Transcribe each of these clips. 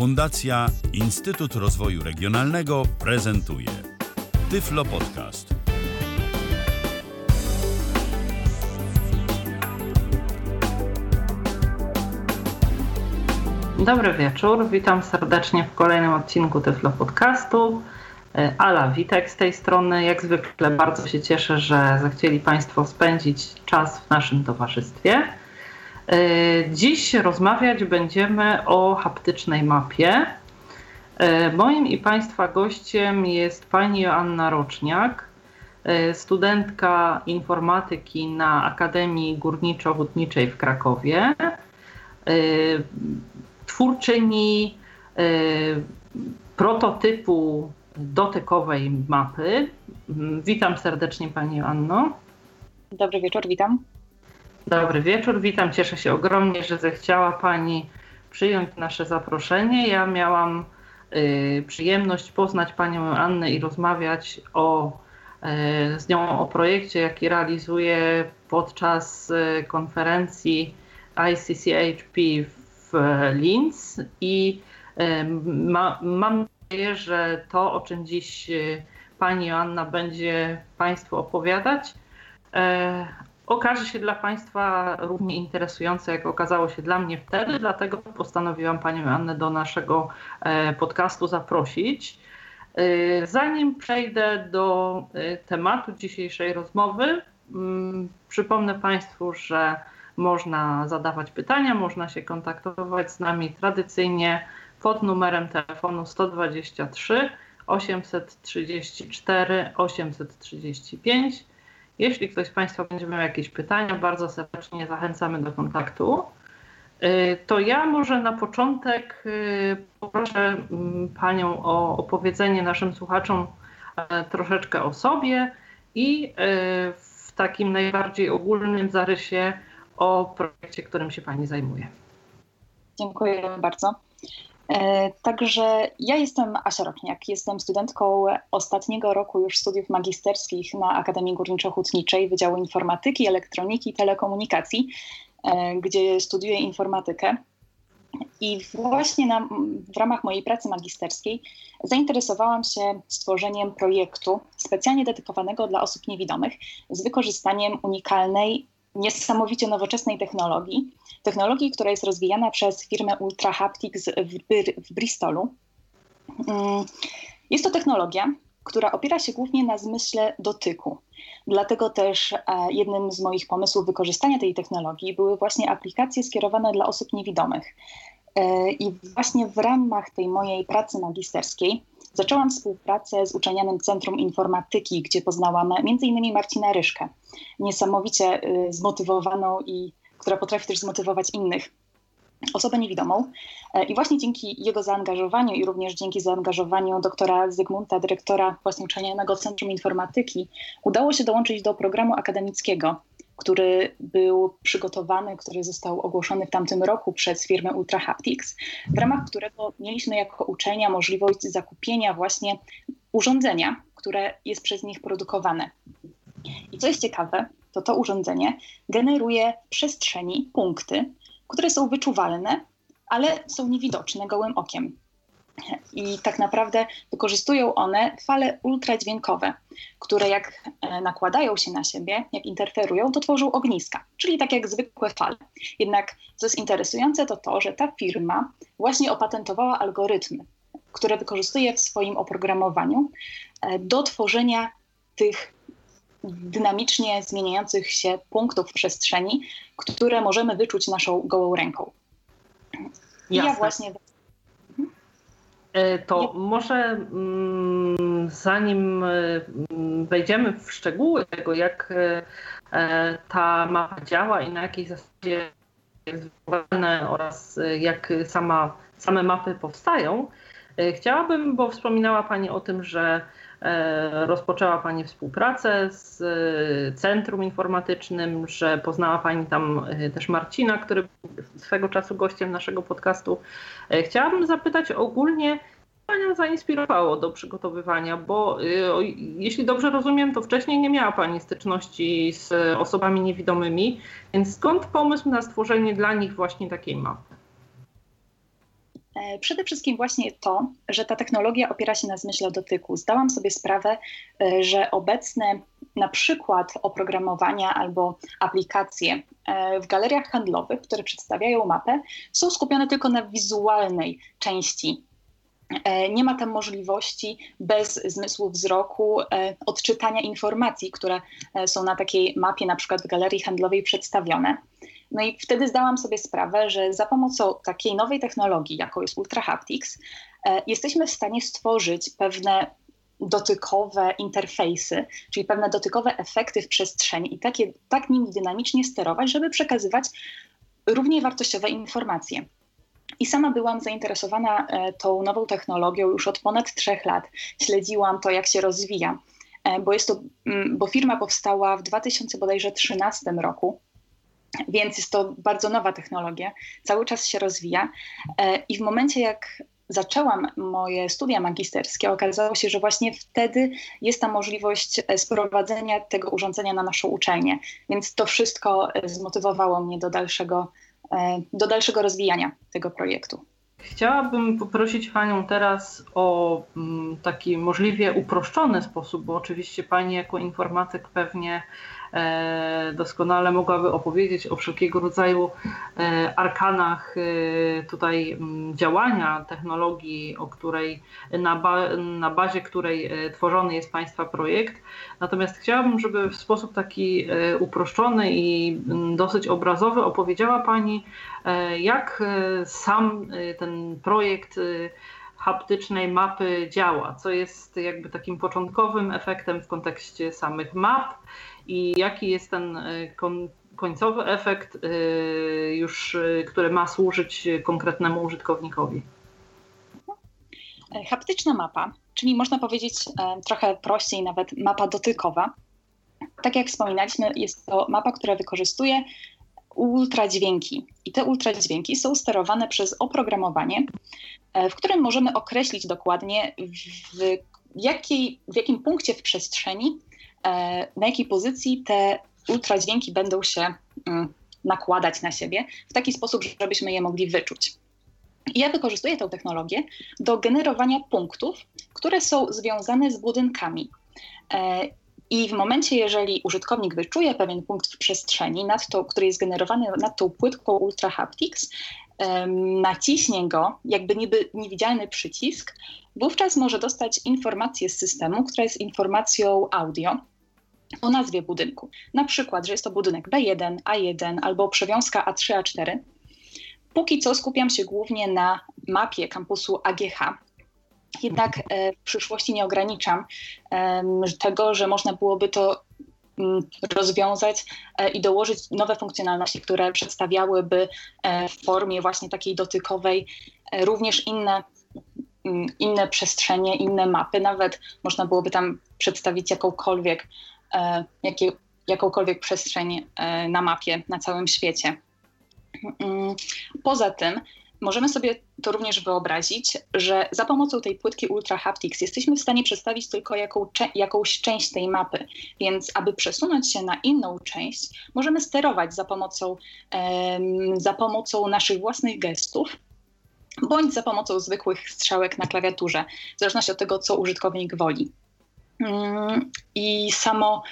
Fundacja Instytut Rozwoju Regionalnego prezentuje Tyflo Podcast. Dobry wieczór, witam serdecznie w kolejnym odcinku Tyflo Podcastu. E, Ala Witek z tej strony. Jak zwykle bardzo się cieszę, że zechcieli Państwo spędzić czas w naszym towarzystwie. E, dziś rozmawiać będziemy o haptycznej mapie. E, moim i Państwa gościem jest pani Joanna Roczniak, studentka informatyki na Akademii Górniczo-Hutniczej w Krakowie, twórczyni prototypu dotykowej mapy. Witam serdecznie Pani Anno. Dobry wieczór, witam. Dobry wieczór, witam. Cieszę się ogromnie, że zechciała Pani przyjąć nasze zaproszenie. Ja miałam y, przyjemność poznać Panią Annę i rozmawiać o, y, z nią o projekcie, jaki realizuje podczas y, konferencji ICCHP w Linz i y, ma, mam nadzieję, że to, o czym dziś y, Pani Joanna będzie Państwu opowiadać, okaże się dla Państwa równie interesujące, jak okazało się dla mnie wtedy. Dlatego postanowiłam Panią Joannę do naszego e, podcastu zaprosić. E, zanim przejdę do tematu dzisiejszej rozmowy, mm, przypomnę Państwu, że można zadawać pytania, można się kontaktować z nami tradycyjnie pod numerem telefonu 123 834 835. Jeśli ktoś z Państwa będzie miał jakieś pytania, bardzo serdecznie zachęcamy do kontaktu. Y, to ja może na początek y, poproszę mm, Panią o opowiedzenie naszym słuchaczom e, troszeczkę o sobie i y, w takim najbardziej ogólnym zarysie o projekcie, którym się Pani zajmuje. Dziękuję bardzo. E, także ja jestem Asia Rochniak, jestem studentką ostatniego roku już studiów magisterskich na Akademii Górniczo-Hutniczej Wydziału Informatyki, Elektroniki i Telekomunikacji, e, gdzie studiuję informatykę. I właśnie na, w ramach mojej pracy magisterskiej zainteresowałam się stworzeniem projektu specjalnie dedykowanego dla osób niewidomych z wykorzystaniem unikalnej niesamowicie nowoczesnej technologii, technologii, która jest rozwijana przez firmę Ultra Haptics w, Bristolu. Mm, jest to technologia, która opiera się głównie na zmyśle dotyku. Dlatego też e, jednym z moich pomysłów wykorzystania tej technologii były właśnie aplikacje skierowane dla osób niewidomych. E, I właśnie w ramach tej mojej pracy magisterskiej Zaczęłam współpracę z Uczelnianym Centrum Informatyki, gdzie poznałam m.in. Marcina Ryszkę, niesamowicie y, zmotywowaną i która potrafi też zmotywować innych osobę niewidomą. E, I właśnie dzięki jego zaangażowaniu i również dzięki zaangażowaniu doktora Zygmunta, dyrektora właśnie Uczelnianego Centrum Informatyki, udało się dołączyć do programu akademickiego który był przygotowany, który został ogłoszony w tamtym roku przez firmę Ultra Haptics, w ramach którego mieliśmy jako uczelnia możliwość zakupienia właśnie urządzenia, które jest przez nich produkowane. I co jest ciekawe, to to urządzenie generuje w przestrzeni punkty, które są wyczuwalne, ale są niewidoczne gołym okiem. I tak naprawdę wykorzystują one fale ultradźwiękowe, które jak e, nakładają się na siebie, jak interferują, to tworzą ogniska, czyli tak jak zwykłe fale. Jednak co jest interesujące, to to, że ta firma właśnie opatentowała algorytmy, które wykorzystuje w swoim oprogramowaniu e, do tworzenia tych dynamicznie zmieniających się punktów przestrzeni, które możemy wyczuć naszą gołą ręką. I ja właśnie to może mm, zanim e, wejdziemy w szczegóły tego, jak e, ta mapa działa i na jakiej zasadzie jest wybudowane oraz jak sama, same mapy powstają, chciałabym, bo wspominała Pani o tym, że E, rozpoczęła Pani współpracę z e, Centrum Informatycznym, że poznała Pani tam e, też Marcina, który swego czasu gościem naszego podcastu. Chciałabym zapytać ogólnie, Panią zainspirowało do przygotowywania, bo jeśli dobrze rozumiem, to wcześniej nie miała Pani styczności z osobami niewidomymi, więc skąd pomysł na stworzenie dla nich właśnie takiej mapy? E, przede wszystkim właśnie to, że ta technologia opiera się na zmyśle dotyku. Zdałam sobie sprawę, e, że obecne na przykład oprogramowania albo aplikacje e, w galeriach handlowych, które przedstawiają mapę, są skupione tylko na wizualnej części. Nie ma tam możliwości bez zmysłu wzroku odczytania informacji, które są na takiej mapie, na przykład w galerii handlowej przedstawione. No i wtedy zdałam sobie sprawę, że za pomocą takiej nowej technologii, jaką jest Ultra Haptics, e, jesteśmy w stanie stworzyć pewne dotykowe interfejsy, czyli pewne dotykowe efekty w przestrzeni i takie, tak nimi dynamicznie sterować, żeby przekazywać równie wartościowe informacje. I sama byłam zainteresowana e, tą nową technologią już od ponad trzech lat. Śledziłam to, jak się rozwija, e, bo, jest to, mm, bo firma powstała w 2013 roku więc jest to bardzo nowa technologia, cały czas się rozwija. E, I w momencie, jak zaczęłam moje studia magisterskie, okazało się, że właśnie wtedy jest ta możliwość e, sprowadzenia tego urządzenia na naszą uczelnię. Więc to wszystko e, zmotywowało mnie do dalszego, do dalszego rozwijania tego projektu. Chciałabym poprosić Panią teraz o mm, taki możliwie uproszczony sposób, bo oczywiście Pani jako informatyk pewnie doskonale mogłaby opowiedzieć o wszelkiego rodzaju e, arkanach e, tutaj działania technologii, o której, na, ba, na bazie której tworzony jest Państwa projekt. Natomiast chciałabym, żeby w sposób taki uproszczony i dosyć obrazowy opowiedziała Pani, jak sam ten projekt haptycznej mapy działa, co jest jakby takim początkowym efektem w kontekście samych map i jaki jest ten e, końcowy efekt e, już, e, który ma służyć konkretnemu użytkownikowi. Haptyczna mapa, czyli można powiedzieć trochę prościej nawet mapa dotykowa. Tak jak wspominaliśmy, jest to mapa, która wykorzystuje ultradźwięki. I te ultradźwięki są sterowane przez oprogramowanie, w którym możemy określić dokładnie, w, jakiej, w jakim punkcie w przestrzeni na jakiej pozycji te ultradźwięki będą się mm, nakładać na siebie w taki sposób, żebyśmy je mogli wyczuć. I ja wykorzystuję tę technologię do generowania punktów, które są związane z budynkami. E, I w momencie, jeżeli użytkownik wyczuje pewien punkt w przestrzeni, nad to, który jest generowany nad tą płytką Ultra Haptics, naciśnie go, jakby niby niewidzialny przycisk, wówczas może dostać informację z systemu, która jest informacją audio, o nazwie budynku. Na przykład, że jest to budynek B1, A1 albo przewiązka A3, A4. Póki co skupiam się głównie na mapie kampusu AGH. Jednak e, w przyszłości nie ograniczam tego, że można byłoby to rozwiązać e, i dołożyć nowe funkcjonalności, które przedstawiałyby e, w formie właśnie takiej dotykowej również inne, mm, inne przestrzenie, inne mapy. Nawet można byłoby tam przedstawić jakąkolwiek E, jakie, jakąkolwiek przestrzeń e, na mapie na całym świecie. Mm, poza tym możemy sobie to również wyobrazić, że za pomocą tej płytki Ultra Haptics jesteśmy w stanie przedstawić tylko jaką, jakąś część tej mapy, więc aby przesunąć się na inną część, możemy sterować za pomocą, za pomocą naszych własnych gestów, bądź za pomocą zwykłych strzałek na klawiaturze, w zależności od tego, co użytkownik woli. Mm, I samo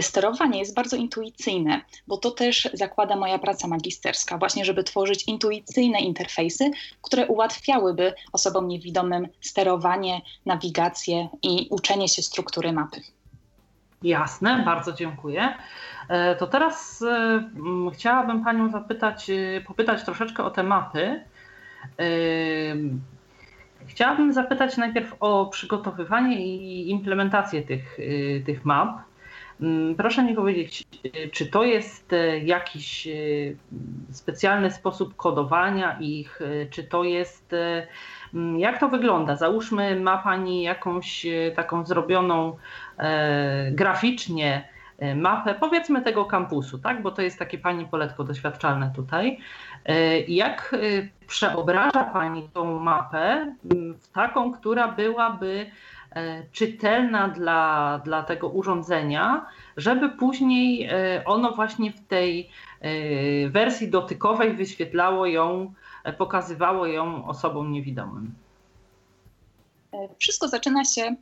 sterowanie jest bardzo intuicyjne, bo to też zakłada moja praca magisterska, właśnie żeby tworzyć intuicyjne interfejsy, które ułatwiałyby osobom niewidomym sterowanie, nawigację i uczenie się struktury mapy. Jasne, bardzo dziękuję. E, to teraz e, chciałabym Panią zapytać, popytać troszeczkę o te mapy. Chciałabym zapytać najpierw o przygotowywanie i implementację tych, tych map. Mm, proszę mi powiedzieć, y, czy to jest y, jakiś specjalny sposób kodowania ich, czy to jest, mm, jak to wygląda? Załóżmy, ma Pani jakąś taką zrobioną e, graficznie mapę, powiedzmy tego kampusu, tak? bo to jest takie Pani poletko doświadczalne tutaj. E, jak e, przeobraża Pani tą mapę w taką, która byłaby e, czytelna dla, dla tego urządzenia, żeby później ono właśnie w tej wersji dotykowej wyświetlało ją pokazywało ją osobom niewidomym? Wszystko zaczyna się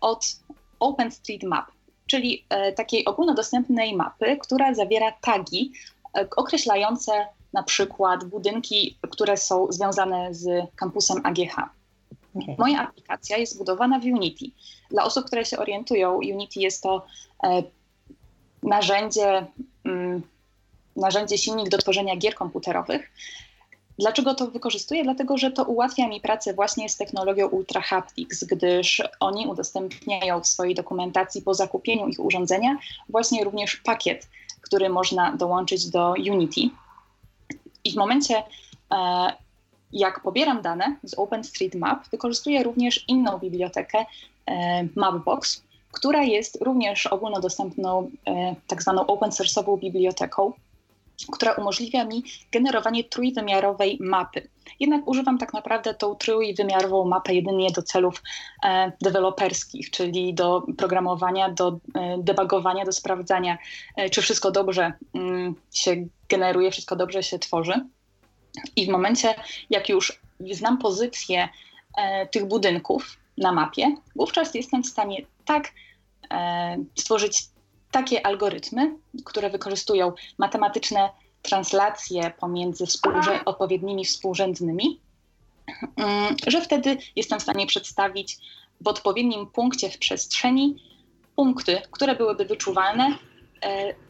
od OpenStreetMap, czyli takiej ogólnodostępnej mapy, która zawiera tagi określające na przykład budynki, które są związane z kampusem AGH. Moja aplikacja jest zbudowana w Unity. Dla osób, które się orientują, Unity jest to e, narzędzie, mm, narzędzie silnik do tworzenia gier komputerowych. Dlaczego to wykorzystuję? Dlatego, że to ułatwia mi pracę właśnie z technologią Ultra Haptics, gdyż oni udostępniają w swojej dokumentacji po zakupieniu ich urządzenia właśnie również pakiet, który można dołączyć do Unity. I w momencie, e, jak pobieram dane z OpenStreetMap, wykorzystuję również inną bibliotekę e, Mapbox, która jest również ogólnodostępną, e, tak zwaną open source'ową biblioteką, która umożliwia mi generowanie trójwymiarowej mapy. Jednak używam tak naprawdę tą trójwymiarową mapę jedynie do celów e, deweloperskich, czyli do programowania, do debugowania, do sprawdzania, czy wszystko dobrze mm, się generuje, wszystko dobrze się tworzy. I w momencie, jak już znam pozycję e, tych budynków na mapie, wówczas jestem w stanie tak e, stworzyć takie algorytmy, które wykorzystują matematyczne translacje pomiędzy odpowiednimi współrzędnymi, mm, że wtedy jestem w stanie przedstawić w odpowiednim punkcie w przestrzeni punkty, które byłyby wyczuwalne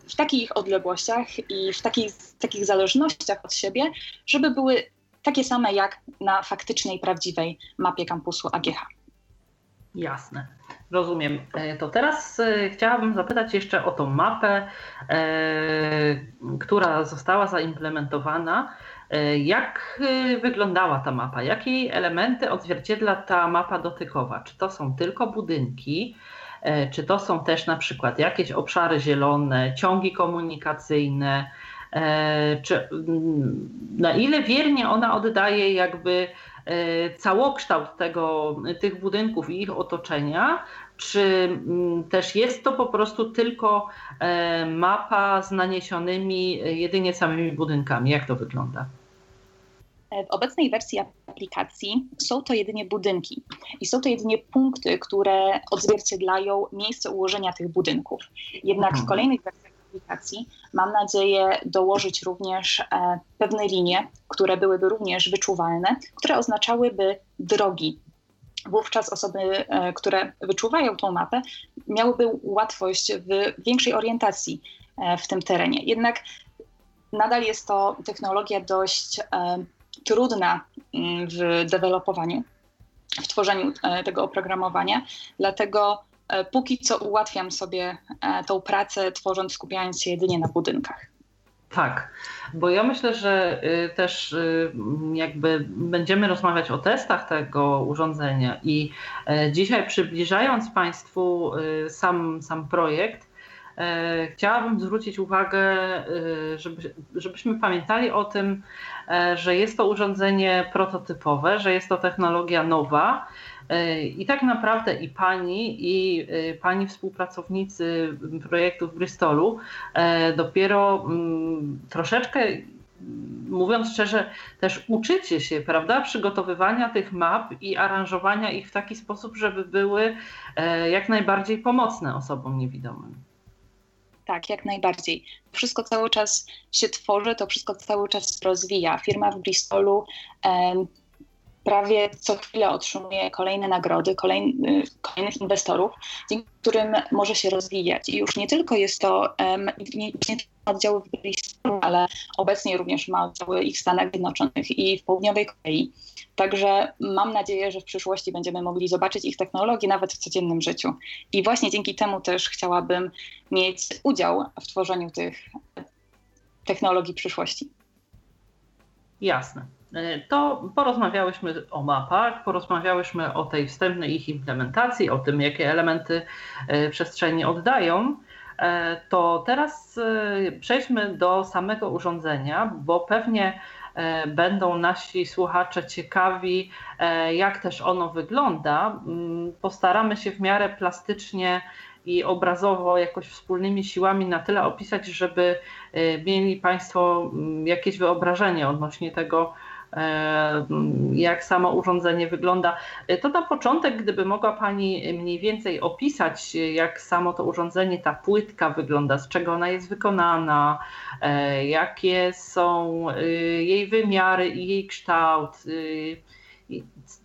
w takich odległościach i w takich, takich zależnościach od siebie, żeby były takie same jak na faktycznej, prawdziwej mapie kampusu AGH. Jasne. Rozumiem. E, to teraz e, chciałabym zapytać jeszcze o tą mapę, e, która została zaimplementowana. Jak wyglądała ta mapa? Jakie elementy odzwierciedla ta mapa dotykowa? Czy to są tylko budynki? Czy to są też na przykład jakieś obszary zielone, ciągi komunikacyjne? Czy mm, na ile wiernie ona oddaje jakby E, całokształt tego, tych budynków i ich otoczenia, czy mm, też jest to po prostu tylko e, mapa z naniesionymi jedynie samymi budynkami? Jak to wygląda? W obecnej wersji aplikacji są to jedynie budynki i są to jedynie punkty, które odzwierciedlają miejsce ułożenia tych budynków. Jednak w mhm. kolejnych wersjach aplikacji mam nadzieję dołożyć również e, pewne linie, które byłyby również wyczuwalne, które oznaczałyby drogi. Wówczas osoby, e, które wyczuwają tą mapę, miałyby łatwość w większej orientacji e, w tym terenie. Jednak nadal jest to technologia dość trudna mm, w dewelopowaniu, w tworzeniu tego oprogramowania, dlatego E, póki co ułatwiam sobie e, tą pracę, tworząc, skupiając się jedynie na budynkach. Tak, bo ja myślę, że y, też y, jakby będziemy rozmawiać o testach tego urządzenia i e, dzisiaj przybliżając Państwu y, sam, sam projekt, chciałabym zwrócić uwagę, żeby, żebyśmy pamiętali o tym, że jest to urządzenie prototypowe, że jest to technologia nowa i tak naprawdę i pani, i y, pani współpracownicy projektu w Bristolu e, dopiero mm, troszeczkę mówiąc szczerze, też uczycie się, prawda, przygotowywania tych map i aranżowania ich w taki sposób, żeby były e, jak najbardziej pomocne osobom niewidomym. Tak, jak najbardziej. Wszystko cały czas się tworzy, to wszystko cały czas rozwija. Firma w Bristolu prawie co chwilę otrzymuje kolejne nagrody, kolejny, kolejnych inwestorów, dzięki którym może się rozwijać. I już nie tylko jest to um, nie, nie oddziały w Bristolu, ale obecnie również ma oddziały i w Stanach Zjednoczonych i w Południowej Korei. Także mam nadzieję, że w przyszłości będziemy mogli zobaczyć ich technologię nawet w codziennym życiu. I właśnie dzięki temu też chciałabym mieć udział w tworzeniu tych technologii przyszłości. Jasne. E, to porozmawiałyśmy o mapach, porozmawiałyśmy o tej wstępnej ich implementacji, o tym, jakie elementy e, przestrzeni oddają. E, to teraz przejdźmy do samego urządzenia, bo pewnie będą nasi słuchacze ciekawi, jak też ono wygląda. Mm, postaramy się w miarę plastycznie i obrazowo jakoś wspólnymi siłami na tyle opisać, żeby mieli Państwo mm, jakieś wyobrażenie odnośnie tego, jak samo urządzenie wygląda. To na początek, gdyby mogła Pani mniej więcej opisać, jak samo to urządzenie, ta płytka wygląda, z czego ona jest wykonana, jakie są jej wymiary i jej kształt.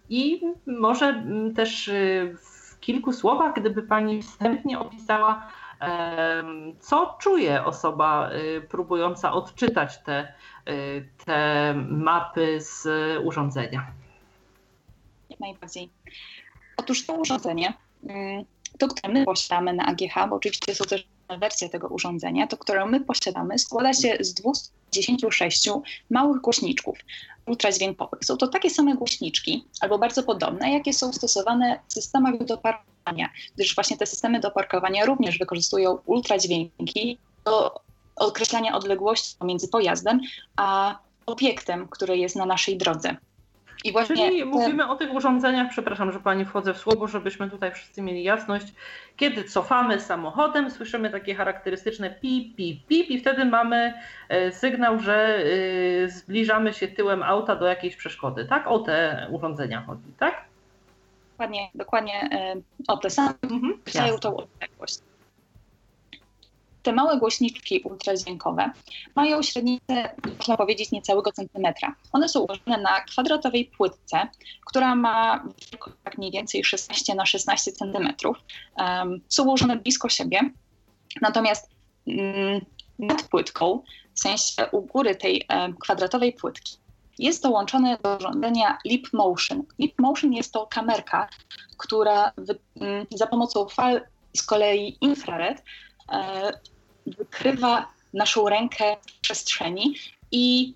I może też w kilku słowach, gdyby Pani wstępnie opisała, co czuje osoba próbująca odczytać te te mapy z urządzenia. Jak najbardziej. Otóż to urządzenie, mm, to które my posiadamy na AGH, bo oczywiście są też wersje tego urządzenia, to które my posiadamy, składa się z 216 małych głośniczków ultradźwiękowych. Są to takie same głośniczki, albo bardzo podobne, jakie są stosowane w systemach do parkowania, gdyż właśnie te systemy do parkowania również wykorzystują ultradźwięki do określania odległości pomiędzy pojazdem a obiektem, który jest na naszej drodze. I właśnie Czyli te... mówimy o tych urządzeniach, przepraszam, że Pani wchodzę w słowo, żebyśmy tutaj wszyscy mieli jasność. Kiedy cofamy samochodem, słyszymy takie charakterystyczne pip, pip, pip i wtedy mamy e, sygnał, że e, zbliżamy się tyłem auta do jakiejś przeszkody, tak? O te urządzenia chodzi, tak? Dokładnie, dokładnie e, o te same, mhm, tą odległość. Te małe głośniczki ultradźwiękowe mają średnicę, można powiedzieć, niecałego centymetra. One są ułożone na kwadratowej płytce, która ma tak mniej więcej 16 na 16 centymetrów. Um, są ułożone blisko siebie, natomiast um, nad płytką, w sensie u góry tej um, kwadratowej płytki, jest dołączone do urządzenia Leap Motion. Leap Motion jest to kamerka, która mm, za pomocą fal z kolei infrared e, wykrywa naszą rękę w przestrzeni i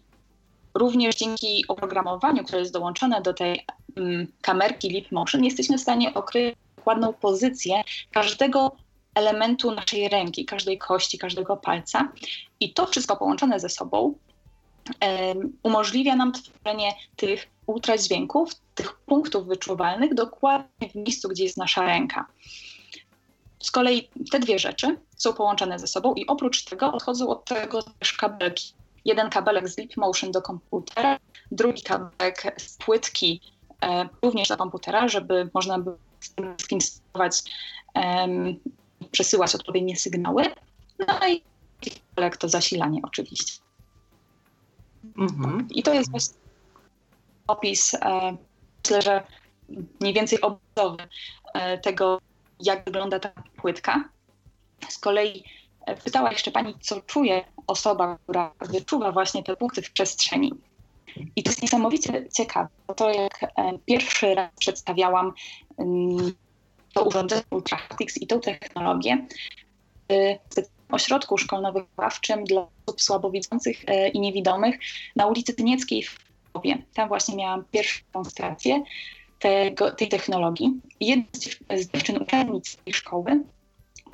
również dzięki oprogramowaniu, które jest dołączone do tej um, kamerki Leap Motion, jesteśmy w stanie okryć dokładną pozycję każdego elementu naszej ręki, każdej kości, każdego palca. I to wszystko połączone ze sobą um, umożliwia nam tworzenie tych ultradźwięków, tych punktów wyczuwalnych dokładnie w miejscu, gdzie jest nasza ręka. Z kolei te dwie rzeczy są połączone ze sobą i oprócz tego odchodzą od tego też kabelki. Jeden kabelek z Leap Motion do komputera, drugi kabelek z płytki e, również do komputera, żeby można było z kim sterować, e, przesyłać odpowiednie sygnały. No i kabelek to zasilanie oczywiście. Mhm. I to jest właśnie opis, e, myślę, że mniej więcej obrazowy e, tego, jak wygląda ta płytka. Z kolei e, pytała jeszcze pani, co czuje osoba, która wyczuwa właśnie te punkty w przestrzeni. I to jest niesamowicie ciekawe. To jak e, pierwszy raz przedstawiałam mm, to urządzenie Ultrahaptics i tą technologię w ośrodku szkolno-wychowawczym dla osób słabowidzących e, i niewidomych na ulicy Tynieckiej w Lwowie. Tam właśnie miałam pierwszą demonstrację tego, tej technologii. Jedna z dziewczyn uczennic tej szkoły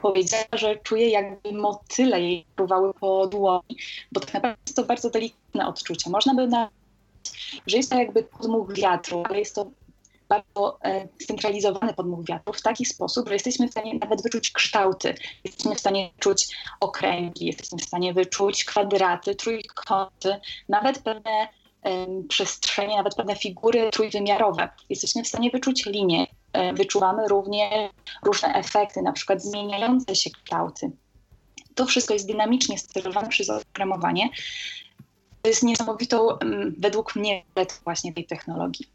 powiedziała, że czuje jakby motyle jej próbowały po dłoni, bo tak naprawdę jest to bardzo delikatne odczucie. Można by na że jest to jakby podmuch wiatru, ale jest to bardzo e, scentralizowany podmuch wiatru w taki sposób, że jesteśmy w stanie nawet wyczuć kształty, jesteśmy w stanie wyczuć okręgi, jesteśmy w stanie wyczuć kwadraty, trójkąty, nawet pewne przestrzenie, nawet pewne figury trójwymiarowe. Jesteśmy w stanie wyczuć linie. E, wyczuwamy również różne efekty, na przykład zmieniające się kształty. To wszystko jest dynamicznie sterowane przez oprogramowanie. To jest niesamowitą, według mnie, właśnie tej technologii.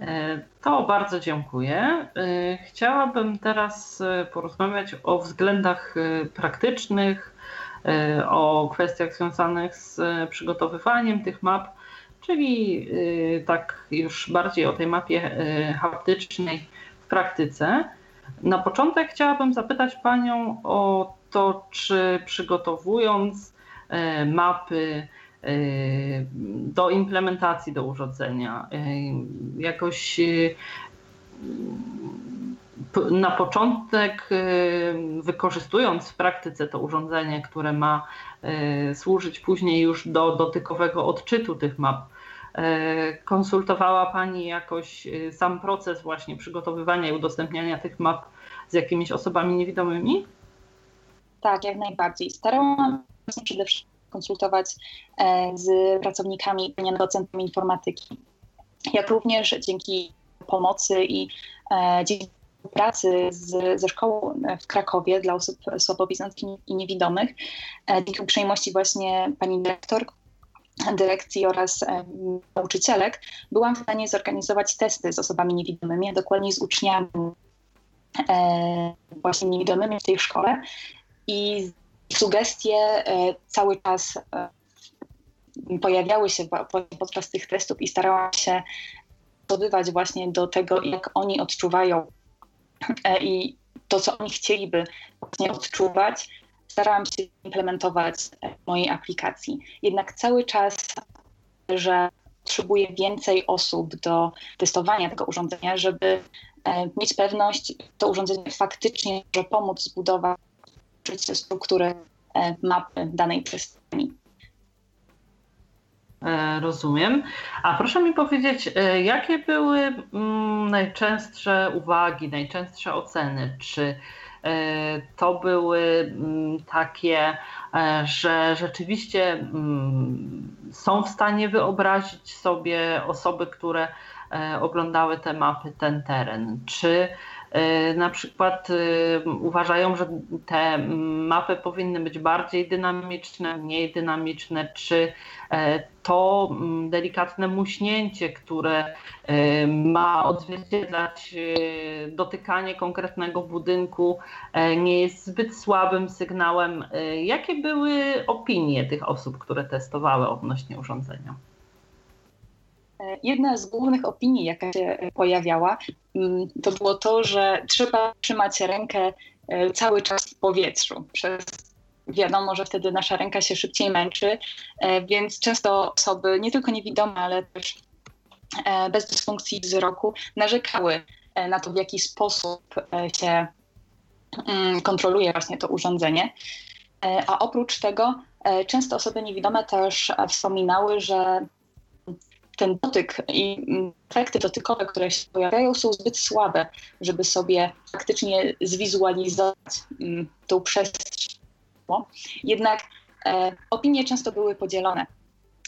E, to bardzo dziękuję. E, chciałabym teraz porozmawiać o względach praktycznych, o kwestiach związanych z przygotowywaniem tych map, czyli e, tak już bardziej o tej mapie haptycznej w praktyce. Na początek chciałabym zapytać Panią o to, czy przygotowując mapy do implementacji do urządzenia, jakoś na początek, y, wykorzystując w praktyce to urządzenie, które ma y, służyć później już do dotykowego odczytu tych map, y, konsultowała Pani jakoś sam proces właśnie przygotowywania i udostępniania tych map z jakimiś osobami niewidomymi? Tak, jak najbardziej. Starałam się przede wszystkim konsultować z pracownikami Centrum Informatyki. Jak również dzięki pomocy i dzięki pracy z, ze szkołą w Krakowie dla osób słabowidzących i niewidomych, dzięki uprzejmości właśnie pani dyrektor, dyrekcji oraz e, nauczycielek, byłam w stanie zorganizować testy z osobami niewidomymi, a dokładnie z uczniami e, właśnie niewidomymi w tej szkole. I sugestie e, cały czas e, pojawiały się podczas tych testów i starałam się dobywać właśnie do tego, jak oni odczuwają e, i to, co oni chcieliby właśnie odczuwać, starałam się implementować w mojej aplikacji. Jednak cały czas, że potrzebuję więcej osób do testowania tego urządzenia, żeby e, mieć pewność, to urządzenie faktycznie może pomóc zbudować strukturę e, mapy danej przestrzeni. E, rozumiem. A proszę mi powiedzieć, jakie były mm, najczęstsze uwagi, najczęstsze oceny? Czy E, to były mm, takie, e, że rzeczywiście mm, są w stanie wyobrazić sobie osoby, które e, oglądały te mapy, ten teren. Czy na przykład y, uważają, że te mapy powinny być bardziej dynamiczne, mniej dynamiczne, czy e, to mm, delikatne muśnięcie, które e, ma odzwierciedlać e, dotykanie konkretnego budynku, nie jest zbyt słabym sygnałem. Jakie były opinie tych osób, które testowały odnośnie urządzenia? Jedna z głównych opinii, jaka się pojawiała, mm, to było to, że trzeba trzymać rękę e, cały czas w powietrzu. Przez wiadomo, że wtedy nasza ręka się szybciej męczy, e, więc często osoby, nie tylko niewidome, ale też e, bez dysfunkcji wzroku, narzekały na to, w jaki sposób się mm, kontroluje właśnie to urządzenie. A oprócz tego często osoby niewidome też wspominały, że ten dotyk i efekty dotykowe, które się pojawiają, są zbyt słabe, żeby sobie faktycznie zwizualizować mm, tą przestrzeń. Jednak e, opinie często były podzielone.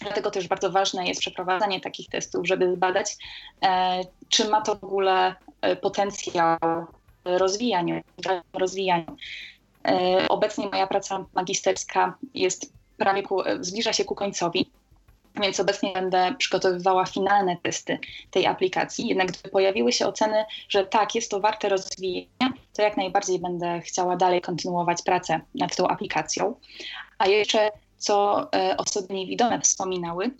Dlatego też bardzo ważne jest przeprowadzanie takich testów, żeby zbadać, e, czy ma to w ogóle e, potencjał rozwijania. rozwijania. E, obecnie moja praca magisterska jest prawie ku, zbliża się ku końcowi. Więc obecnie będę przygotowywała finalne testy tej aplikacji. Jednak gdyby pojawiły się oceny, że tak, jest to warte rozwijania, to jak najbardziej będę chciała dalej kontynuować pracę nad tą aplikacją. A jeszcze, co e, osoby niewidome wspominały,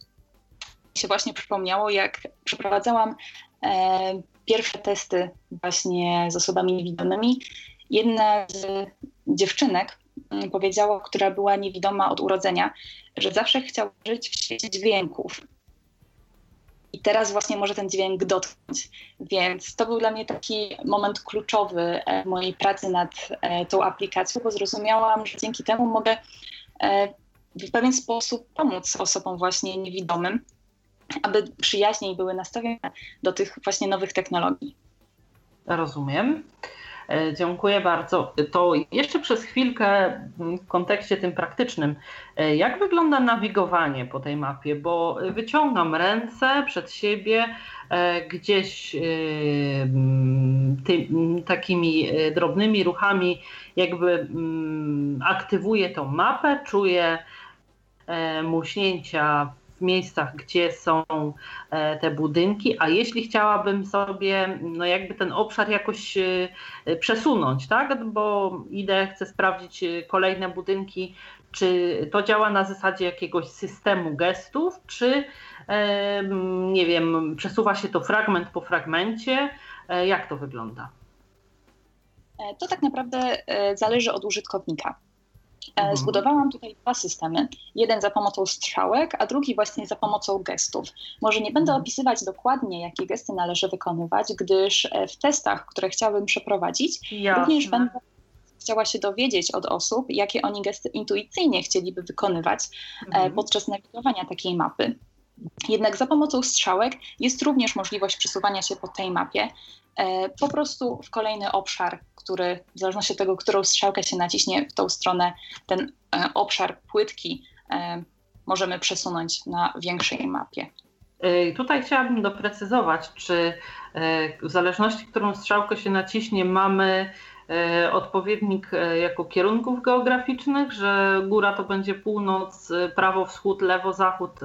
się właśnie przypomniało, jak przeprowadzałam e, pierwsze testy właśnie z osobami niewidomymi. Jedna z dziewczynek powiedziała, która była niewidoma od urodzenia, że zawsze chciała żyć w świecie dźwięków. I teraz właśnie może ten dźwięk dotknąć. Więc to był dla mnie taki moment kluczowy e, mojej pracy nad e, tą aplikacją, bo zrozumiałam, że dzięki temu mogę e, w pewien sposób pomóc osobom właśnie niewidomym, aby przyjaźniej były nastawione do tych właśnie nowych technologii. Rozumiem. E, dziękuję bardzo. To jeszcze przez chwilkę w kontekście tym praktycznym, e, jak wygląda nawigowanie po tej mapie? Bo wyciągam ręce przed siebie, e, gdzieś ty, takimi drobnymi ruchami jakby aktywuję tą mapę, czuję muśnięcia w miejscach, gdzie są e, te budynki, a jeśli chciałabym sobie no jakby ten obszar jakoś e, przesunąć, tak, bo idę, chcę sprawdzić e, kolejne budynki, czy to działa na zasadzie jakiegoś systemu gestów, czy nie wiem, przesuwa się to fragment po fragmencie, jak to wygląda? To tak naprawdę zależy od użytkownika. E, mhm. Zbudowałam tutaj dwa systemy. Jeden za pomocą strzałek, a drugi właśnie za pomocą gestów. Może nie będę mhm. opisywać dokładnie, jakie gesty należy wykonywać, gdyż e, w testach, które chciałabym przeprowadzić, Jasne. również będę chciała się dowiedzieć od osób, jakie oni gesty intuicyjnie chcieliby wykonywać e, mhm. podczas nawigowania takiej mapy. Jednak za pomocą strzałek jest również możliwość przesuwania się po tej mapie po prostu w kolejny obszar, który w zależności od tego, którą strzałkę się naciśnie w tą stronę, ten e, obszar płytki możemy przesunąć na większej mapie. Tutaj chciałabym doprecyzować, czy w zależności, którą strzałkę się naciśnie, mamy E, odpowiednik e, jako kierunków geograficznych, że góra to będzie północ, e, prawo, wschód, lewo, zachód,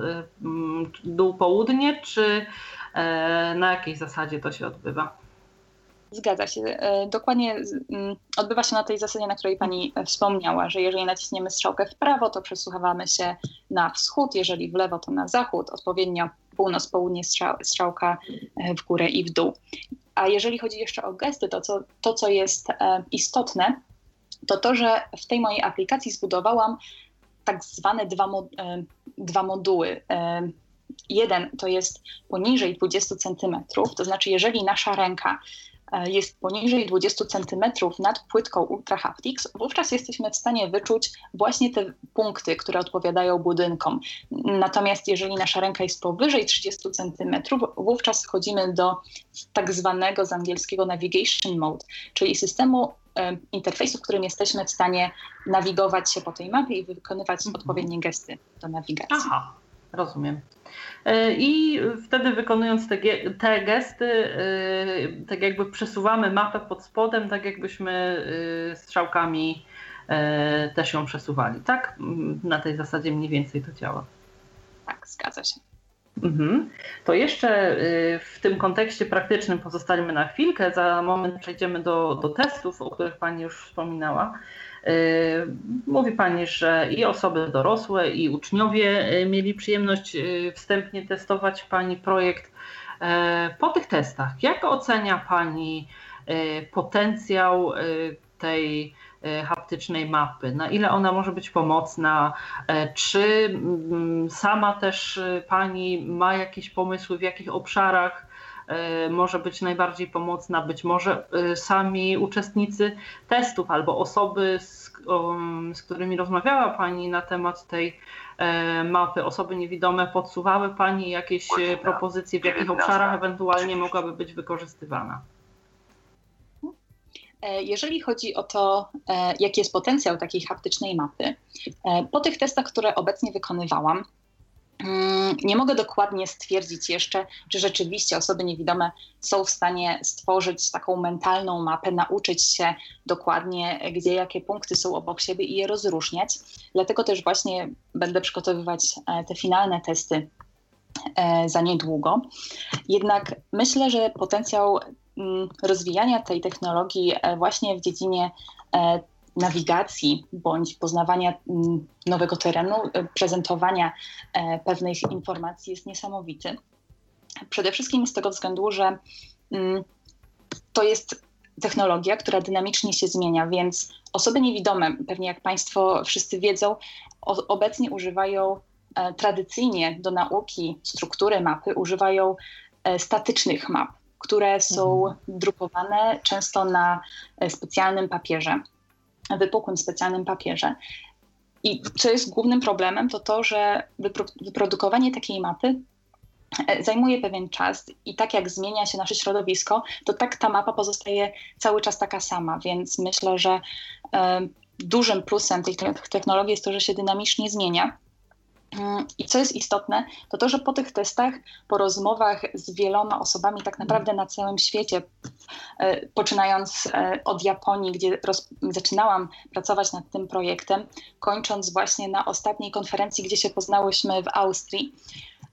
dół, południe, czy na jakiej zasadzie to się odbywa? Zgadza się. Dokładnie odbywa się na tej zasadzie, na której Pani wspomniała, że jeżeli naciśniemy strzałkę w prawo, to przesuwamy się na wschód, jeżeli w lewo, to na zachód, odpowiednio północ, południe strzałka w górę i w dół. A jeżeli chodzi jeszcze o gesty, to co, to, co jest e, istotne, to to, że w tej mojej aplikacji zbudowałam tak zwane dwa, e, dwa moduły. E, jeden to jest poniżej 20 cm, to znaczy, jeżeli nasza ręka E, jest poniżej 20 cm nad płytką Ultra Haptics, wówczas jesteśmy w stanie wyczuć właśnie te punkty, które odpowiadają budynkom. Natomiast jeżeli nasza ręka jest powyżej 30 cm, wówczas wchodzimy do tak zwanego z angielskiego navigation mode, czyli systemu e, interfejsu, w którym jesteśmy w stanie nawigować się po tej mapie i wykonywać mhm. odpowiednie gesty do nawigacji. Aha, rozumiem. E, I wtedy wykonując te, te gesty, e, tak jakby przesuwamy mapę pod spodem, tak jakbyśmy e, strzałkami też ją przesuwali, tak? Na tej zasadzie mniej więcej to działa. Tak, zgadza się. Mhm. To jeszcze w tym kontekście praktycznym pozostańmy na chwilkę. Za moment przejdziemy do, do testów, o których Pani już wspominała. Y, mówi Pani, że i osoby dorosłe, i uczniowie y, mieli przyjemność y, wstępnie testować Pani projekt. Po tych testach, jak ocenia Pani potencjał tej haptycznej mapy? Na ile ona może być pomocna? Czy mm, sama też Pani ma jakieś pomysły, w jakich obszarach może być najbardziej pomocna, być może e, sami uczestnicy testów albo osoby, z, z którymi rozmawiała Pani na temat tej e, mapy, osoby niewidome, podsuwały Pani jakieś propozycje, w jakich obszarach ewentualnie mogłaby być wykorzystywana? Jeżeli chodzi o to, jaki jest potencjał takiej haptycznej mapy, po tych testach, które obecnie wykonywałam, nie mogę dokładnie stwierdzić jeszcze, czy rzeczywiście osoby niewidome są w stanie stworzyć taką mentalną mapę, nauczyć się dokładnie, gdzie jakie punkty są obok siebie i je rozróżniać. Dlatego też właśnie będę przygotowywać e, te finalne testy e, za niedługo. Jednak myślę, że potencjał mm, rozwijania tej technologii e, właśnie w dziedzinie nawigacji bądź poznawania mm, nowego terenu, e, prezentowania e, pewnych informacji jest niesamowity. Przede wszystkim z tego względu, że mm, to jest technologia, która dynamicznie się zmienia, więc osoby niewidome, pewnie jak Państwo wszyscy wiedzą, obecnie używają e, tradycyjnie do nauki struktury mapy, używają statycznych map, które są mhm. drukowane często na specjalnym papierze wypukłym specjalnym papierze. I co jest głównym problemem, to to, że wyprodukowanie takiej mapy e, zajmuje pewien czas i tak jak zmienia się nasze środowisko, to tak ta mapa pozostaje cały czas taka sama, więc myślę, że e, dużym plusem tej technologii jest to, że się dynamicznie zmienia I co jest istotne, to to, że po tych testach, po rozmowach z wieloma osobami, tak naprawdę na całym świecie, e, poczynając e, od Japonii, gdzie roz, zaczynałam pracować nad tym projektem, kończąc właśnie na ostatniej konferencji, gdzie się poznałyśmy w Austrii,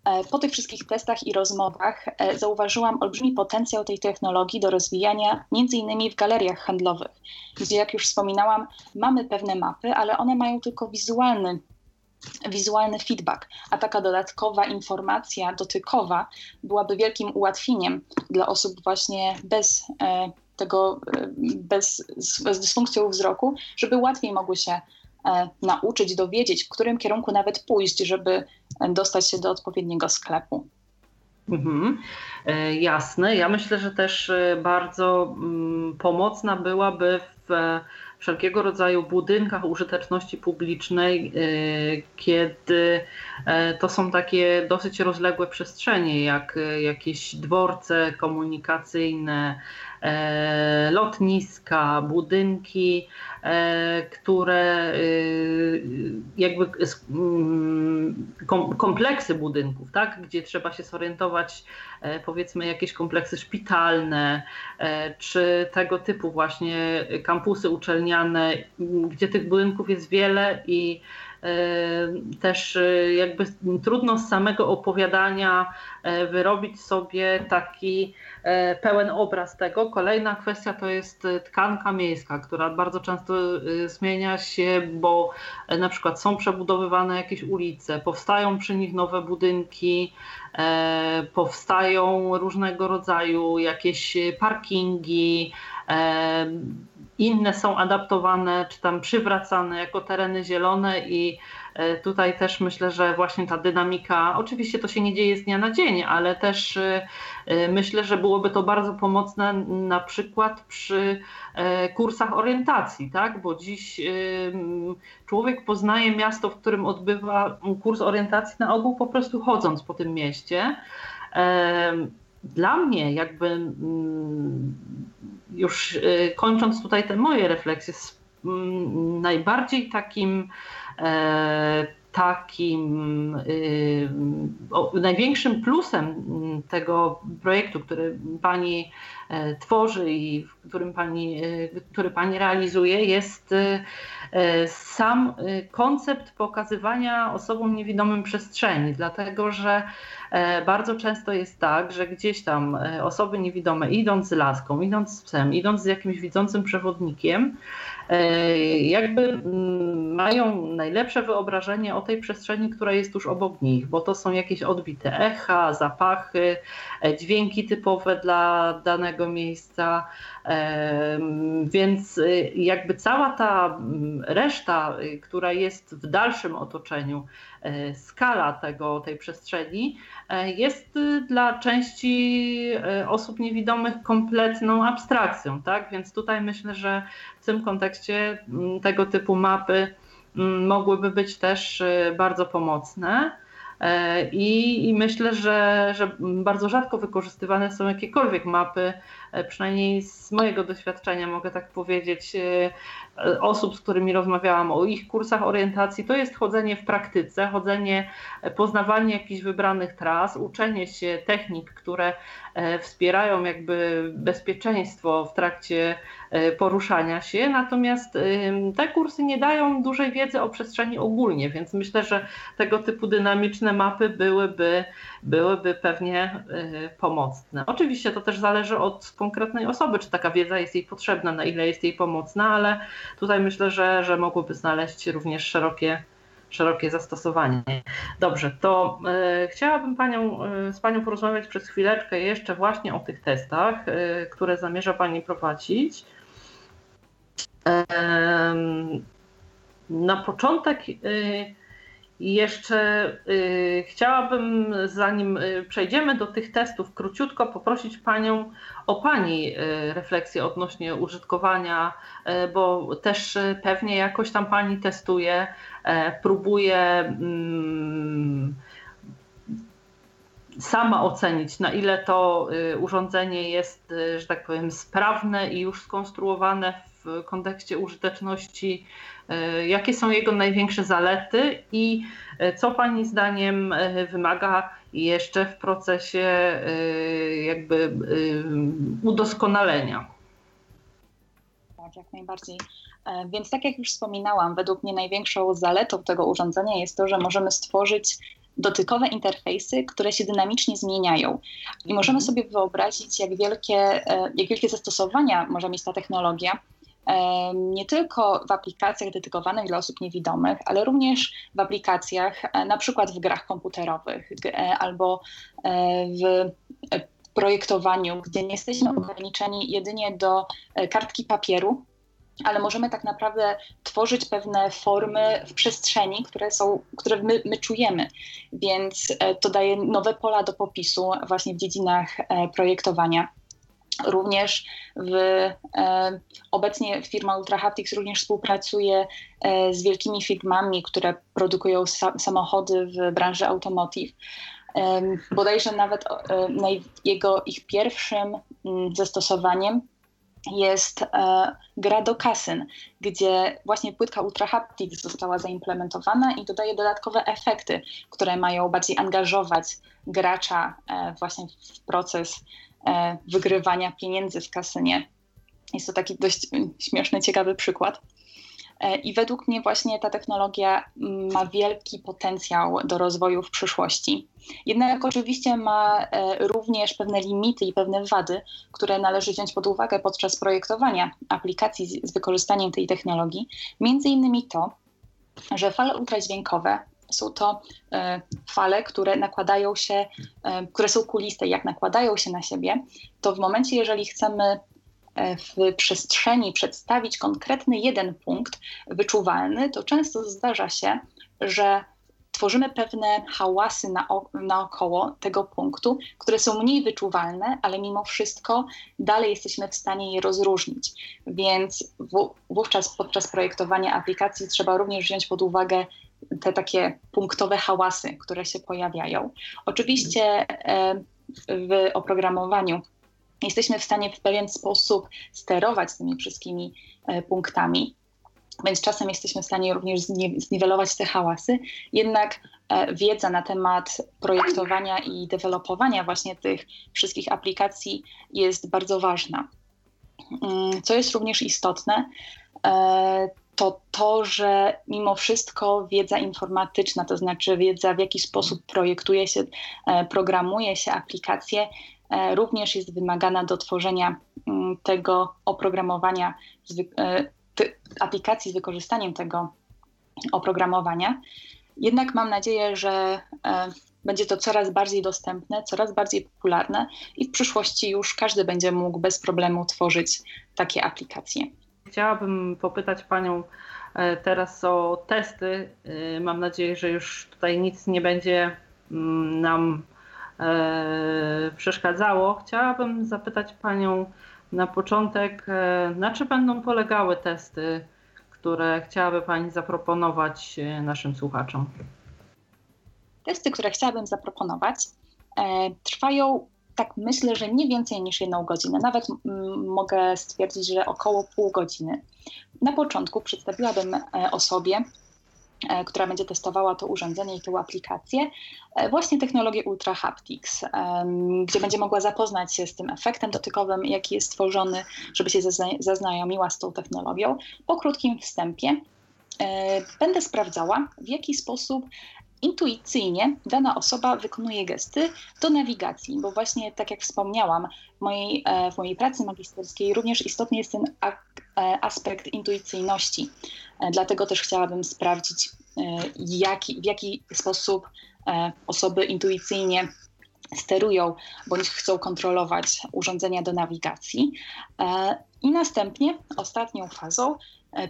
e, po tych wszystkich testach i rozmowach zauważyłam olbrzymi potencjał tej technologii do rozwijania innymi w galeriach handlowych, gdzie jak już wspominałam, mamy pewne mapy, ale one mają tylko wizualny wizualny feedback, a taka dodatkowa informacja dotykowa byłaby wielkim ułatwieniem dla osób właśnie bez e, tego, e, bez, z dysfunkcją wzroku, żeby łatwiej mogły się e, nauczyć, dowiedzieć, w którym kierunku nawet pójść, żeby dostać się do odpowiedniego sklepu. Mhm, jasne. Ja myślę, że też bardzo mm, pomocna byłaby w wszelkiego rodzaju budynkach użyteczności publicznej, e, kiedy e, to są takie dosyć rozległe przestrzenie, jak e, jakieś dworce komunikacyjne, lotniska, budynki, które jakby mm, kompleksy budynków, tak, gdzie trzeba się zorientować, powiedzmy jakieś kompleksy szpitalne, czy tego typu właśnie kampusy uczelniane, gdzie tych budynków jest wiele i też e, jakby trudno z samego opowiadania e, wyrobić sobie taki e, pełen obraz tego. Kolejna kwestia to jest tkanka miejska, która bardzo często zmienia się, bo na przykład są przebudowywane jakieś ulice, powstają przy nich nowe budynki, powstają różnego rodzaju jakieś parkingi, inne są adaptowane czy tam przywracane jako tereny zielone i e, tutaj też myślę, że właśnie ta dynamika, oczywiście to się nie dzieje z dnia na dzień, ale też e, e, myślę, że byłoby to bardzo pomocne na przykład przy kursach orientacji, tak? bo dziś człowiek poznaje miasto, w którym odbywa kurs orientacji na ogół po prostu chodząc po tym mieście. Dla mnie jakby już kończąc tutaj te moje refleksje, najbardziej takim e, takim y, największym plusem tego projektu, który Pani e, tworzy i którym Pani, e, który Pani realizuje, jest sam koncept pokazywania osobom niewidomym przestrzeni, dlatego że E, bardzo często jest tak, że gdzieś tam e, osoby niewidome idąc z laską, idąc z psem, idąc z jakimś widzącym przewodnikiem, e, jakby mm, mają najlepsze wyobrażenie o tej przestrzeni, która jest tuż obok nich, bo to są jakieś odbite echa, zapachy, dźwięki typowe dla danego miejsca. Więc jakby cała ta mm, reszta, która jest w dalszym otoczeniu, skala tego, tej przestrzeni E, jest y, dla części e, osób niewidomych kompletną abstrakcją, tak? Więc tutaj myślę, że w tym kontekście mm, tego typu mapy mm, mogłyby być też y, bardzo pomocne. E, I, I, myślę, że, że bardzo rzadko wykorzystywane są jakiekolwiek mapy, przynajmniej z mojego doświadczenia mogę tak powiedzieć, osób, z którymi rozmawiałam o ich kursach orientacji, to jest chodzenie w praktyce, chodzenie, poznawanie jakichś wybranych tras, uczenie się technik, które e, wspierają jakby bezpieczeństwo w trakcie e, poruszania się. Natomiast te kursy nie dają dużej wiedzy o przestrzeni ogólnie, więc myślę, że tego typu dynamiczne mapy byłyby, byłyby pewnie e, pomocne. Oczywiście to też zależy od konkretnej osoby, czy taka wiedza jest jej potrzebna, na ile jest jej pomocna, ale tutaj myślę, że, że mogłoby znaleźć również szerokie, szerokie zastosowanie. Dobrze, to e, chciałabym panią, e, z Panią porozmawiać przez chwileczkę jeszcze właśnie o tych testach, które zamierza Pani prowadzić. Na początek i jeszcze y, chciałabym, zanim y, przejdziemy do tych testów, króciutko poprosić Panią o Pani y, refleksję odnośnie użytkowania, y, bo też pewnie jakoś tam Pani testuje, próbuje mm, sama ocenić, na ile to urządzenie jest, że tak powiem, sprawne i już skonstruowane w kontekście użyteczności E, jakie są jego największe zalety i e, co Pani zdaniem e, wymaga jeszcze w procesie jakby udoskonalenia? Tak, jak najbardziej. Więc tak jak już wspominałam, według mnie największą zaletą tego urządzenia jest to, że możemy stworzyć dotykowe interfejsy, które się dynamicznie zmieniają. I możemy mhm. sobie wyobrazić, jak wielkie, jak wielkie zastosowania może mieć ta technologia, nie tylko w aplikacjach dedykowanych dla osób niewidomych, ale również w aplikacjach, e, na przykład w grach komputerowych e, albo e, w projektowaniu, gdzie nie jesteśmy ograniczeni jedynie do kartki papieru, ale możemy tak naprawdę tworzyć pewne formy w przestrzeni, które są, które my, my, czujemy. Więc to daje nowe pola do popisu właśnie w dziedzinach projektowania. Również w, e, obecnie firma Ultra Haptics również współpracuje e, z wielkimi firmami, które produkują sa samochody w branży automotive. Bodajże nawet e, jego, ich pierwszym mm, zastosowaniem jest gra do kasyn, gdzie właśnie płytka Ultra Haptics została zaimplementowana i dodaje dodatkowe efekty, które mają bardziej angażować gracza właśnie w proces wygrywania pieniędzy w kasynie. Jest to taki dość śmieszny, ciekawy przykład. E, I według mnie właśnie ta technologia mm, ma wielki potencjał do rozwoju w przyszłości. Jednak oczywiście ma e, również pewne limity i pewne wady, które należy wziąć pod uwagę podczas projektowania aplikacji z wykorzystaniem tej technologii. Między innymi to, że fale ultradźwiękowe są to e, fale, które nakładają się, które są kuliste, jak nakładają się na siebie, to w momencie, jeżeli chcemy w przestrzeni przedstawić konkretny jeden punkt wyczuwalny, to często zdarza się, że tworzymy pewne hałasy na, naokoło tego punktu, które są mniej wyczuwalne, ale mimo wszystko dalej jesteśmy w stanie je rozróżnić. Więc wówczas podczas projektowania aplikacji trzeba również wziąć pod uwagę te takie punktowe hałasy, które się pojawiają. Oczywiście e, w oprogramowaniu jesteśmy w stanie w pewien sposób sterować tymi wszystkimi e, punktami. Więc czasem jesteśmy w stanie również zniwelować te hałasy, jednak e, wiedza na temat projektowania i dewelopowania właśnie tych wszystkich aplikacji jest bardzo ważna. Mm, co jest również istotne, to to, że mimo wszystko wiedza informatyczna, to znaczy wiedza w jaki sposób projektuje się, programuje się aplikacje, E, również jest wymagana do tworzenia mm, tego oprogramowania, e, aplikacji z wykorzystaniem tego oprogramowania. Jednak mam nadzieję, że e, będzie to coraz bardziej dostępne, coraz bardziej popularne i w przyszłości już każdy będzie mógł bez problemu tworzyć takie aplikacje. Chciałabym popytać Panią teraz o testy. Mam nadzieję, że już tutaj nic nie będzie mm, nam E, przeszkadzało. Chciałabym zapytać Panią na początek, e, na czym będą polegały testy, które chciałaby Pani zaproponować e, naszym słuchaczom? Testy, które chciałabym zaproponować, trwają tak myślę, że nie więcej niż jedną godzinę. Nawet mogę stwierdzić, że około pół godziny. Na początku przedstawiłabym osobie E, która będzie testowała to urządzenie i tę aplikację, e, właśnie technologię Ultra Haptics, gdzie będzie mogła zapoznać się z tym efektem dotykowym, jaki jest stworzony, żeby się zaznajomiła z tą technologią. Po krótkim wstępie e, będę sprawdzała, w jaki sposób intuicyjnie dana osoba wykonuje gesty do nawigacji, bo właśnie tak jak wspomniałam, w mojej, w mojej pracy magisterskiej również istotny jest ten aspekt intuicyjności. Dlatego też chciałabym sprawdzić, w jaki sposób osoby intuicyjnie sterują bądź chcą kontrolować urządzenia do nawigacji. I następnie ostatnią fazą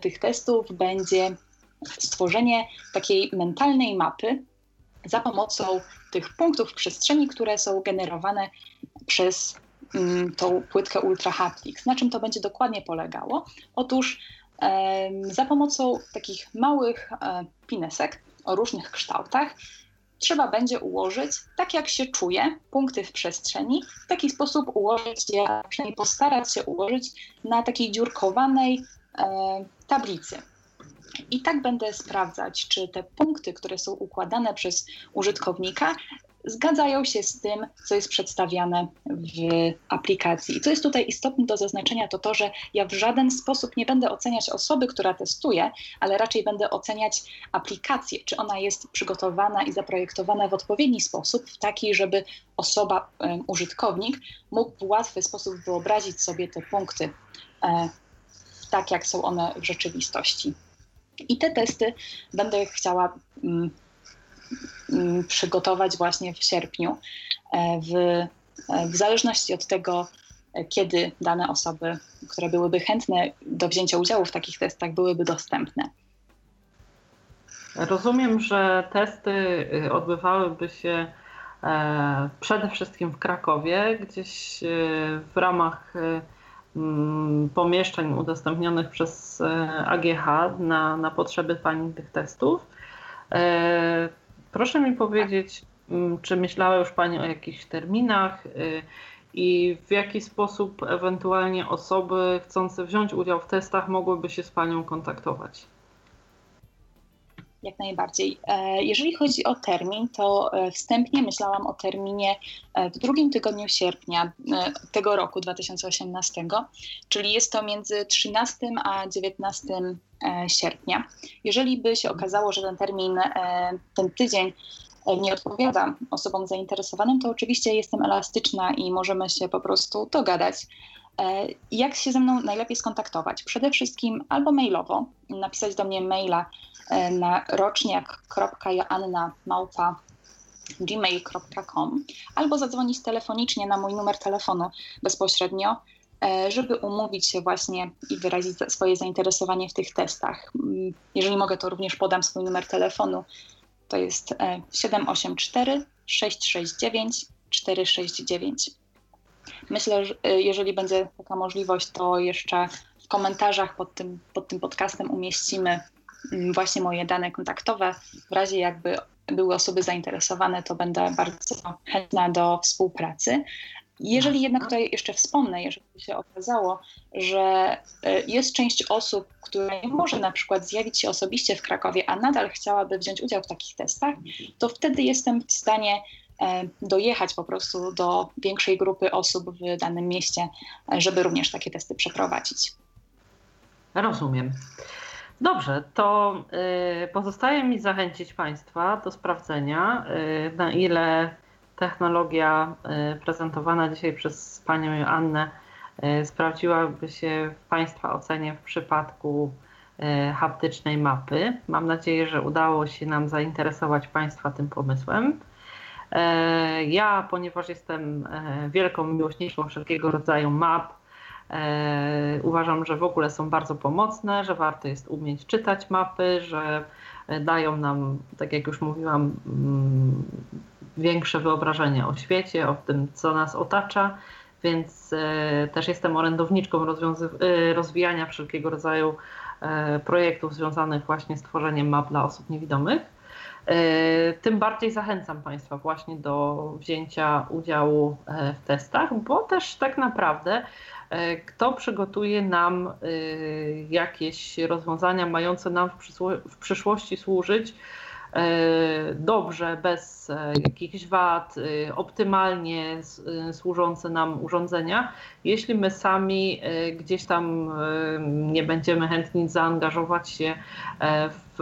tych testów będzie stworzenie takiej mentalnej mapy za pomocą tych punktów przestrzeni, które są generowane przez mm, tą płytkę Ultra Haptics. Na czym to będzie dokładnie polegało? Otóż e, za pomocą takich małych e, pinesek o różnych kształtach trzeba będzie ułożyć, tak jak się czuje, punkty w przestrzeni, w taki sposób ułożyć je, przynajmniej postarać się ułożyć na takiej dziurkowanej e, tablicy. I tak będę sprawdzać, czy te punkty, które są układane przez użytkownika, zgadzają się z tym, co jest przedstawiane w aplikacji. I co jest tutaj istotne do zaznaczenia, to to, że ja w żaden sposób nie będę oceniać osoby, która testuje, ale raczej będę oceniać aplikację, czy ona jest przygotowana i zaprojektowana w odpowiedni sposób, w taki, żeby osoba, użytkownik mógł w łatwy sposób wyobrazić sobie te punkty e, tak, jak są one w rzeczywistości. I te testy będę chciała mm, mm, przygotować właśnie w sierpniu, e, w, e, w zależności od tego, e, kiedy dane osoby, które byłyby chętne do wzięcia udziału w takich testach, byłyby dostępne. Rozumiem, że testy y, odbywałyby się przede wszystkim w Krakowie, gdzieś w ramach Mm, pomieszczeń udostępnionych przez e, AGH na, na potrzeby Pani tych testów. E, proszę mi powiedzieć, mm, czy myślała już Pani o jakichś terminach e, i w jaki sposób ewentualnie osoby chcące wziąć udział w testach mogłyby się z Panią kontaktować? Jak najbardziej. E, jeżeli chodzi o termin, to e, wstępnie myślałam o terminie e, w drugim tygodniu sierpnia tego roku 2018, czyli jest to między 13 a 19 sierpnia. Jeżeli by się okazało, że ten termin, ten tydzień nie odpowiada osobom zainteresowanym, to oczywiście jestem elastyczna i możemy się po prostu dogadać. Jak się ze mną najlepiej skontaktować? Przede wszystkim albo mailowo, napisać do mnie maila E, na roczniak.joanna.gmail.com albo zadzwonić telefonicznie na mój numer telefonu bezpośrednio, e, żeby umówić się właśnie i wyrazić swoje zainteresowanie w tych testach. Mm, jeżeli mogę, to również podam swój numer telefonu. To jest 784 669 469. Myślę, że e, jeżeli będzie taka możliwość, to jeszcze w komentarzach pod tym, pod tym podcastem umieścimy Mm, właśnie moje dane kontaktowe. W razie jakby były osoby zainteresowane, to będę bardzo chętna do współpracy. Jeżeli jednak tutaj jeszcze wspomnę, jeżeli się okazało, że e, jest część osób, która nie może na przykład zjawić się osobiście w Krakowie, a nadal chciałaby wziąć udział w takich testach, to wtedy jestem w stanie dojechać po prostu do większej grupy osób w danym mieście, e, żeby również takie testy przeprowadzić. Rozumiem. Dobrze, to y, pozostaje mi zachęcić Państwa do sprawdzenia, y, na ile technologia y, prezentowana dzisiaj przez Panią Joannę sprawdziłaby się w Państwa ocenie w przypadku haptycznej mapy. Mam nadzieję, że udało się nam zainteresować Państwa tym pomysłem. Ja, ponieważ jestem wielką miłośniczką wszelkiego rodzaju map, E, uważam, że w ogóle są bardzo pomocne, że warto jest umieć czytać mapy, że dają nam, tak jak już mówiłam, mm, większe wyobrażenie o świecie, o tym, co nas otacza, więc e, też jestem orędowniczką e, rozwijania wszelkiego rodzaju projektów związanych właśnie z tworzeniem map dla osób niewidomych. Tym bardziej zachęcam Państwa właśnie do wzięcia udziału w testach, bo też tak naprawdę E, kto przygotuje nam e, jakieś rozwiązania mające nam w przyszłości służyć e, dobrze, bez jakichś wad, optymalnie służące nam urządzenia, jeśli my sami gdzieś tam nie będziemy chętni zaangażować się w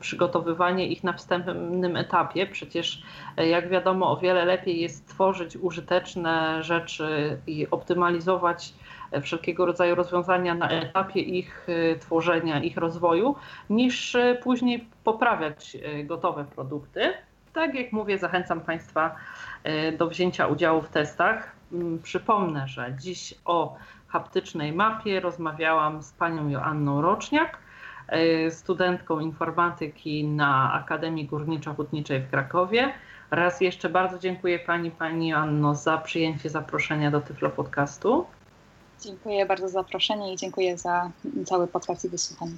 przygotowywanie ich na wstępnym etapie. Przecież, jak wiadomo, o wiele lepiej jest tworzyć użyteczne rzeczy i optymalizować wszelkiego rodzaju rozwiązania na etapie ich e, tworzenia, ich rozwoju, niż e, później poprawiać e, gotowe produkty. Tak jak mówię, zachęcam Państwa do wzięcia udziału w testach. Mm, przypomnę, że dziś o haptycznej mapie rozmawiałam z panią Joanną Roczniak, studentką informatyki na Akademii Górniczo-Hutniczej w Krakowie. Raz jeszcze bardzo dziękuję Pani, Pani Joanno za przyjęcie zaproszenia do Tyflo Podcastu. Dziękuję bardzo za zaproszenie i dziękuję za cały podcast i wysłuchanie.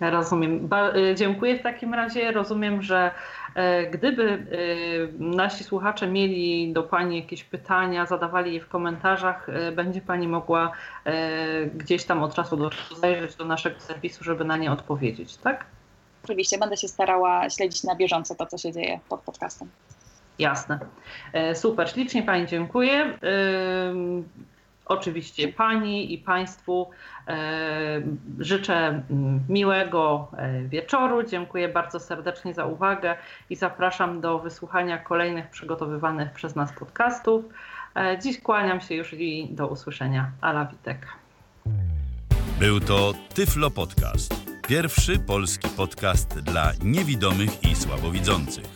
Rozumiem. Ba y, dziękuję w takim razie. Rozumiem, że e, gdyby e, nasi słuchacze mieli do Pani jakieś pytania, zadawali je w komentarzach, e, będzie Pani mogła gdzieś tam od czasu do czasu zajrzeć do naszego serwisu, żeby na nie odpowiedzieć, tak? Oczywiście, będę się starała śledzić na bieżąco to, co się dzieje pod podcastem. Jasne. Super, ślicznie Pani dziękuję. Oczywiście Pani i Państwu e, życzę miłego e, wieczoru. Dziękuję bardzo serdecznie za uwagę i zapraszam do wysłuchania kolejnych przygotowywanych przez nas podcastów. E, dziś kłaniam się już i do usłyszenia. Ala Witek. Był to Tyflo Podcast. Pierwszy polski podcast dla niewidomych i słabowidzących.